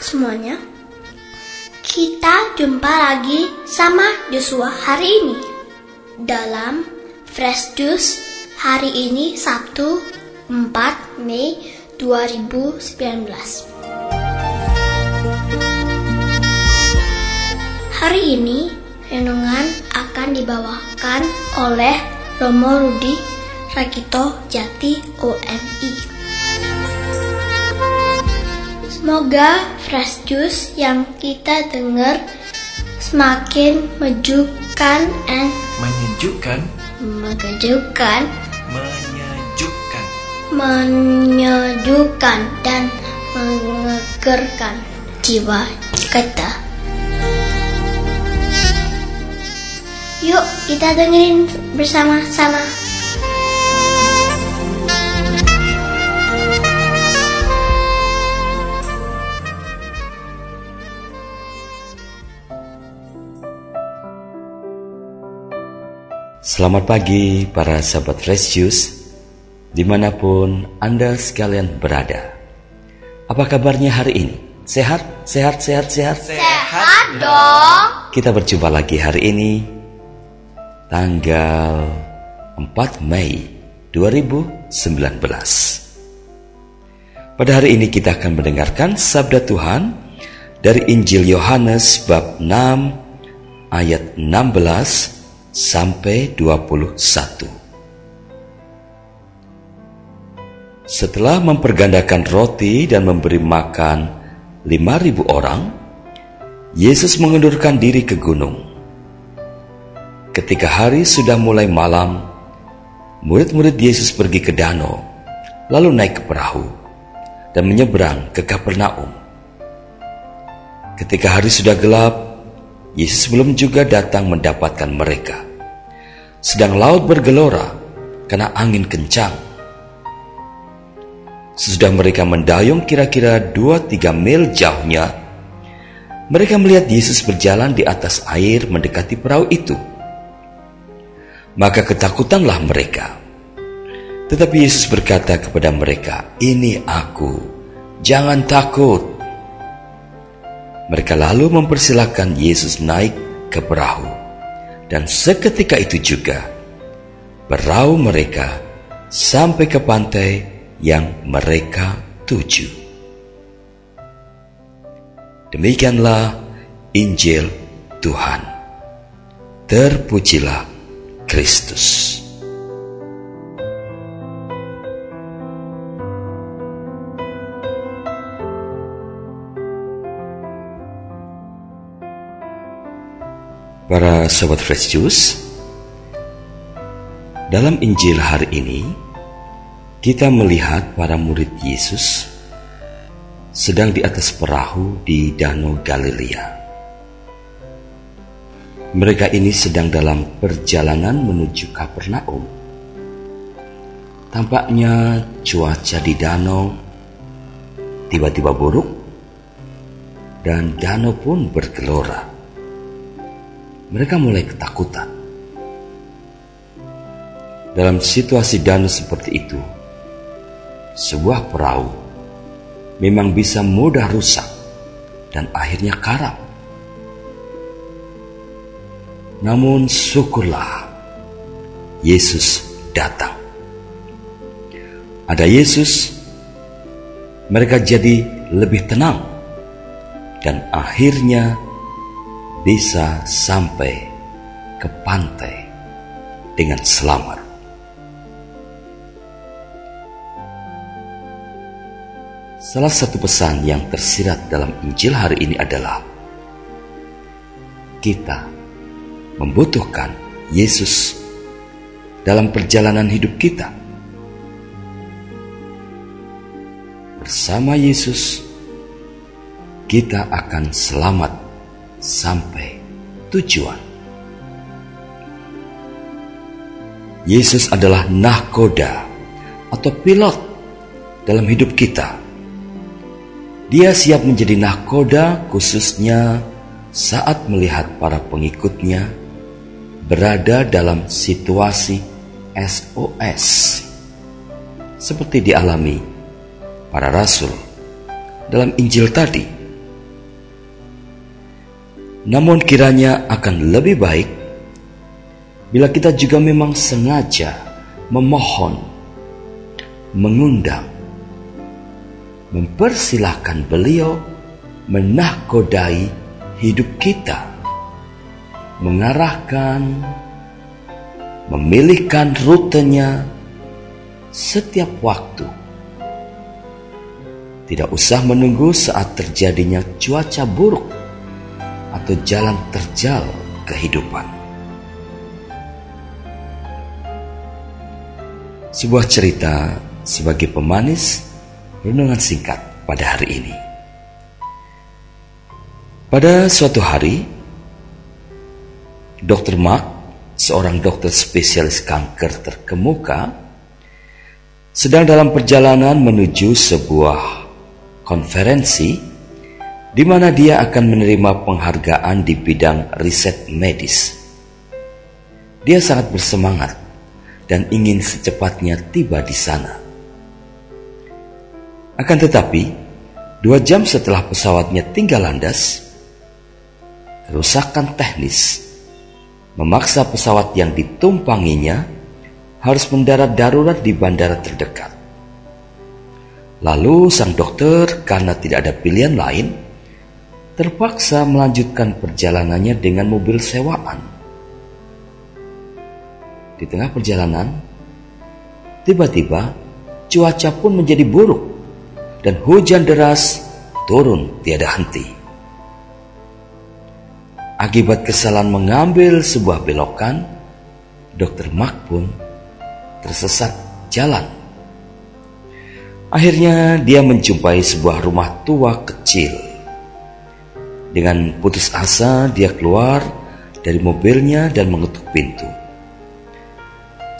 semuanya. Kita jumpa lagi sama Joshua hari ini dalam Fresh Juice hari ini Sabtu 4 Mei 2019. Hari ini renungan akan dibawakan oleh Romo Rudi Rakito Jati OMI. Semoga fresh juice yang kita dengar semakin menyejukkan and Menyejukkan, mengejutkan, menyejukkan. menyejukkan dan mengegerkan jiwa kita. Yuk kita dengerin bersama-sama. Selamat pagi para sahabat Fresh Juice Di mana pun Anda sekalian berada Apa kabarnya hari ini? Sehat? Sehat? Sehat? Sehat? Sehat dong. Kita berjumpa lagi hari ini Tanggal 4 Mei 2019 Pada hari ini kita akan mendengarkan Sabda Tuhan Dari Injil Yohanes bab 6 ayat 16 sampai 21. Setelah mempergandakan roti dan memberi makan 5000 orang, Yesus mengundurkan diri ke gunung. Ketika hari sudah mulai malam, murid-murid Yesus pergi ke danau, lalu naik ke perahu dan menyeberang ke Kapernaum. Ketika hari sudah gelap, Yesus belum juga datang mendapatkan mereka. Sedang laut bergelora karena angin kencang. Sesudah mereka mendayung kira-kira 2-3 mil jauhnya, mereka melihat Yesus berjalan di atas air mendekati perahu itu. Maka ketakutanlah mereka. Tetapi Yesus berkata kepada mereka, "Ini Aku, jangan takut." Mereka lalu mempersilahkan Yesus naik ke perahu. Dan seketika itu juga, perahu mereka sampai ke pantai yang mereka tuju. Demikianlah Injil Tuhan. Terpujilah Kristus. Para sobat Fresh Juice, dalam Injil hari ini kita melihat para murid Yesus sedang di atas perahu di Danau Galilea. Mereka ini sedang dalam perjalanan menuju Kapernaum. Tampaknya cuaca di danau tiba-tiba buruk dan danau pun bergelora mereka mulai ketakutan. Dalam situasi danau seperti itu, sebuah perahu memang bisa mudah rusak dan akhirnya karam. Namun syukurlah Yesus datang. Ada Yesus, mereka jadi lebih tenang dan akhirnya bisa sampai ke pantai dengan selamat. Salah satu pesan yang tersirat dalam Injil hari ini adalah kita membutuhkan Yesus dalam perjalanan hidup kita. Bersama Yesus, kita akan selamat sampai tujuan. Yesus adalah nahkoda atau pilot dalam hidup kita. Dia siap menjadi nahkoda khususnya saat melihat para pengikutnya berada dalam situasi SOS seperti dialami para rasul dalam Injil tadi. Namun kiranya akan lebih baik bila kita juga memang sengaja memohon, mengundang, mempersilahkan beliau menahkodai hidup kita, mengarahkan, memilihkan rutenya setiap waktu. Tidak usah menunggu saat terjadinya cuaca buruk atau jalan terjal kehidupan. Sebuah cerita sebagai pemanis renungan singkat pada hari ini. Pada suatu hari, Dr. Mark, seorang dokter spesialis kanker terkemuka, sedang dalam perjalanan menuju sebuah konferensi di mana dia akan menerima penghargaan di bidang riset medis. Dia sangat bersemangat dan ingin secepatnya tiba di sana. Akan tetapi, dua jam setelah pesawatnya tinggal landas, kerusakan teknis memaksa pesawat yang ditumpanginya harus mendarat darurat di bandara terdekat. Lalu sang dokter karena tidak ada pilihan lain terpaksa melanjutkan perjalanannya dengan mobil sewaan. Di tengah perjalanan, tiba-tiba cuaca pun menjadi buruk dan hujan deras turun tiada henti. Akibat kesalahan mengambil sebuah belokan, Dokter Mark pun tersesat jalan Akhirnya dia menjumpai sebuah rumah tua kecil. Dengan putus asa dia keluar dari mobilnya dan mengetuk pintu.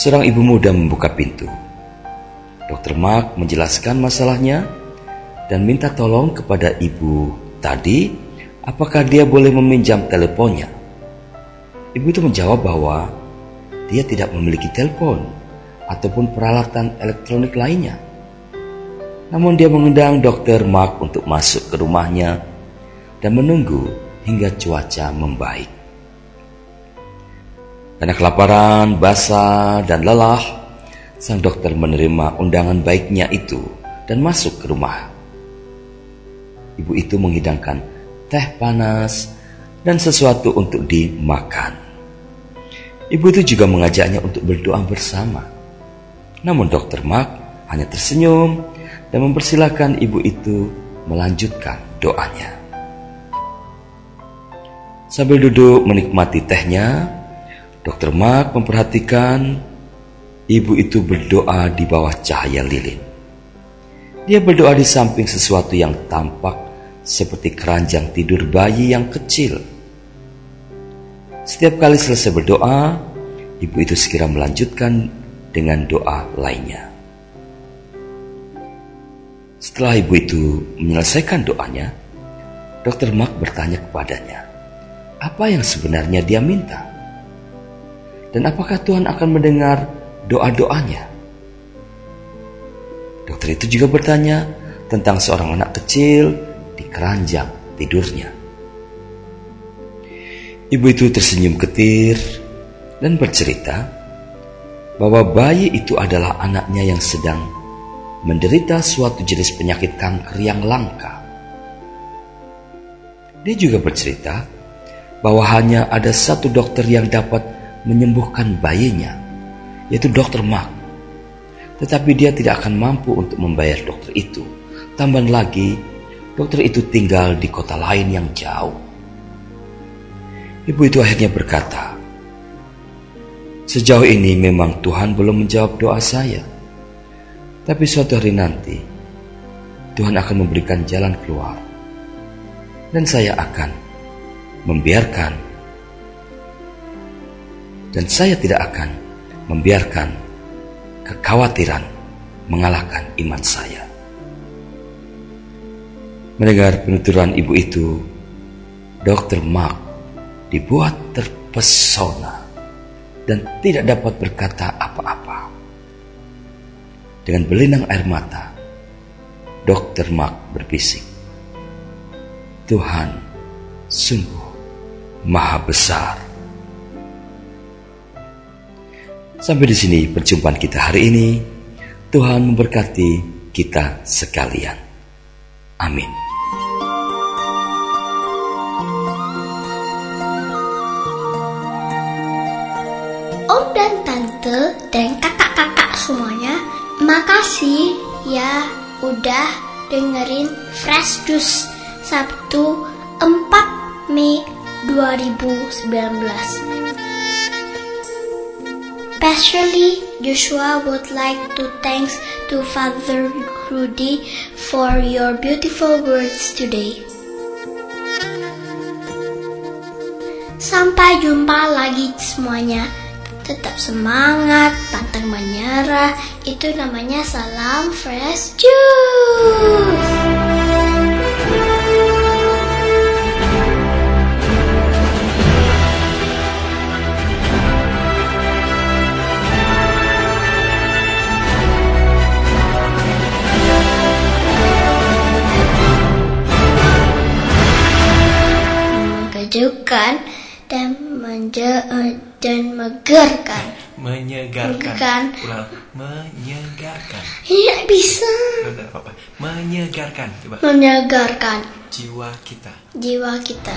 Seorang ibu muda membuka pintu. Dokter Mark menjelaskan masalahnya dan minta tolong kepada ibu tadi apakah dia boleh meminjam teleponnya. Ibu itu menjawab bahwa dia tidak memiliki telepon ataupun peralatan elektronik lainnya. Namun dia mengundang dokter Mark untuk masuk ke rumahnya dan menunggu hingga cuaca membaik. Karena kelaparan, basah, dan lelah, sang dokter menerima undangan baiknya itu dan masuk ke rumah. Ibu itu menghidangkan teh panas dan sesuatu untuk dimakan. Ibu itu juga mengajaknya untuk berdoa bersama. Namun dokter Mark hanya tersenyum dan mempersilahkan ibu itu melanjutkan doanya. Sambil duduk menikmati tehnya, Dr. Mark memperhatikan ibu itu berdoa di bawah cahaya lilin. Dia berdoa di samping sesuatu yang tampak seperti keranjang tidur bayi yang kecil. Setiap kali selesai berdoa, ibu itu segera melanjutkan dengan doa lainnya. Setelah ibu itu menyelesaikan doanya, Dokter Mark bertanya kepadanya, apa yang sebenarnya dia minta? Dan apakah Tuhan akan mendengar doa-doanya? Dokter itu juga bertanya tentang seorang anak kecil di keranjang tidurnya. Ibu itu tersenyum ketir dan bercerita bahwa bayi itu adalah anaknya yang sedang menderita suatu jenis penyakit kanker yang langka. Dia juga bercerita bahwa hanya ada satu dokter yang dapat menyembuhkan bayinya, yaitu dokter Mark. Tetapi dia tidak akan mampu untuk membayar dokter itu. Tambahan lagi, dokter itu tinggal di kota lain yang jauh. Ibu itu akhirnya berkata, Sejauh ini memang Tuhan belum menjawab doa saya. Tapi suatu hari nanti, Tuhan akan memberikan jalan keluar. Dan saya akan membiarkan. Dan saya tidak akan membiarkan kekhawatiran mengalahkan iman saya. Mendengar penuturan ibu itu, Dr. Mark dibuat terpesona dan tidak dapat berkata apa-apa. Dengan belinang air mata, Dokter Mark berbisik. Tuhan sungguh maha besar. Sampai di sini perjumpaan kita hari ini. Tuhan memberkati kita sekalian. Amin. Om dan tante dan kakak-kakak semuanya, makasih ya udah dengerin Fresh Juice Sabtu 4 Mei 2019. Pastorally, Joshua would like to thanks to Father Rudy for your beautiful words today. Sampai jumpa lagi semuanya. Tetap semangat, pantang menyerah. Itu namanya salam fresh juice. Mengejutkan dan menje eh, dan megerkan. Menyegarkan. Bukan. Ulang. Menyegarkan. Tidak bisa Tidak apa-apa. Menyegarkan. Coba. menyegarkan Jiwa kita. jiwa kita.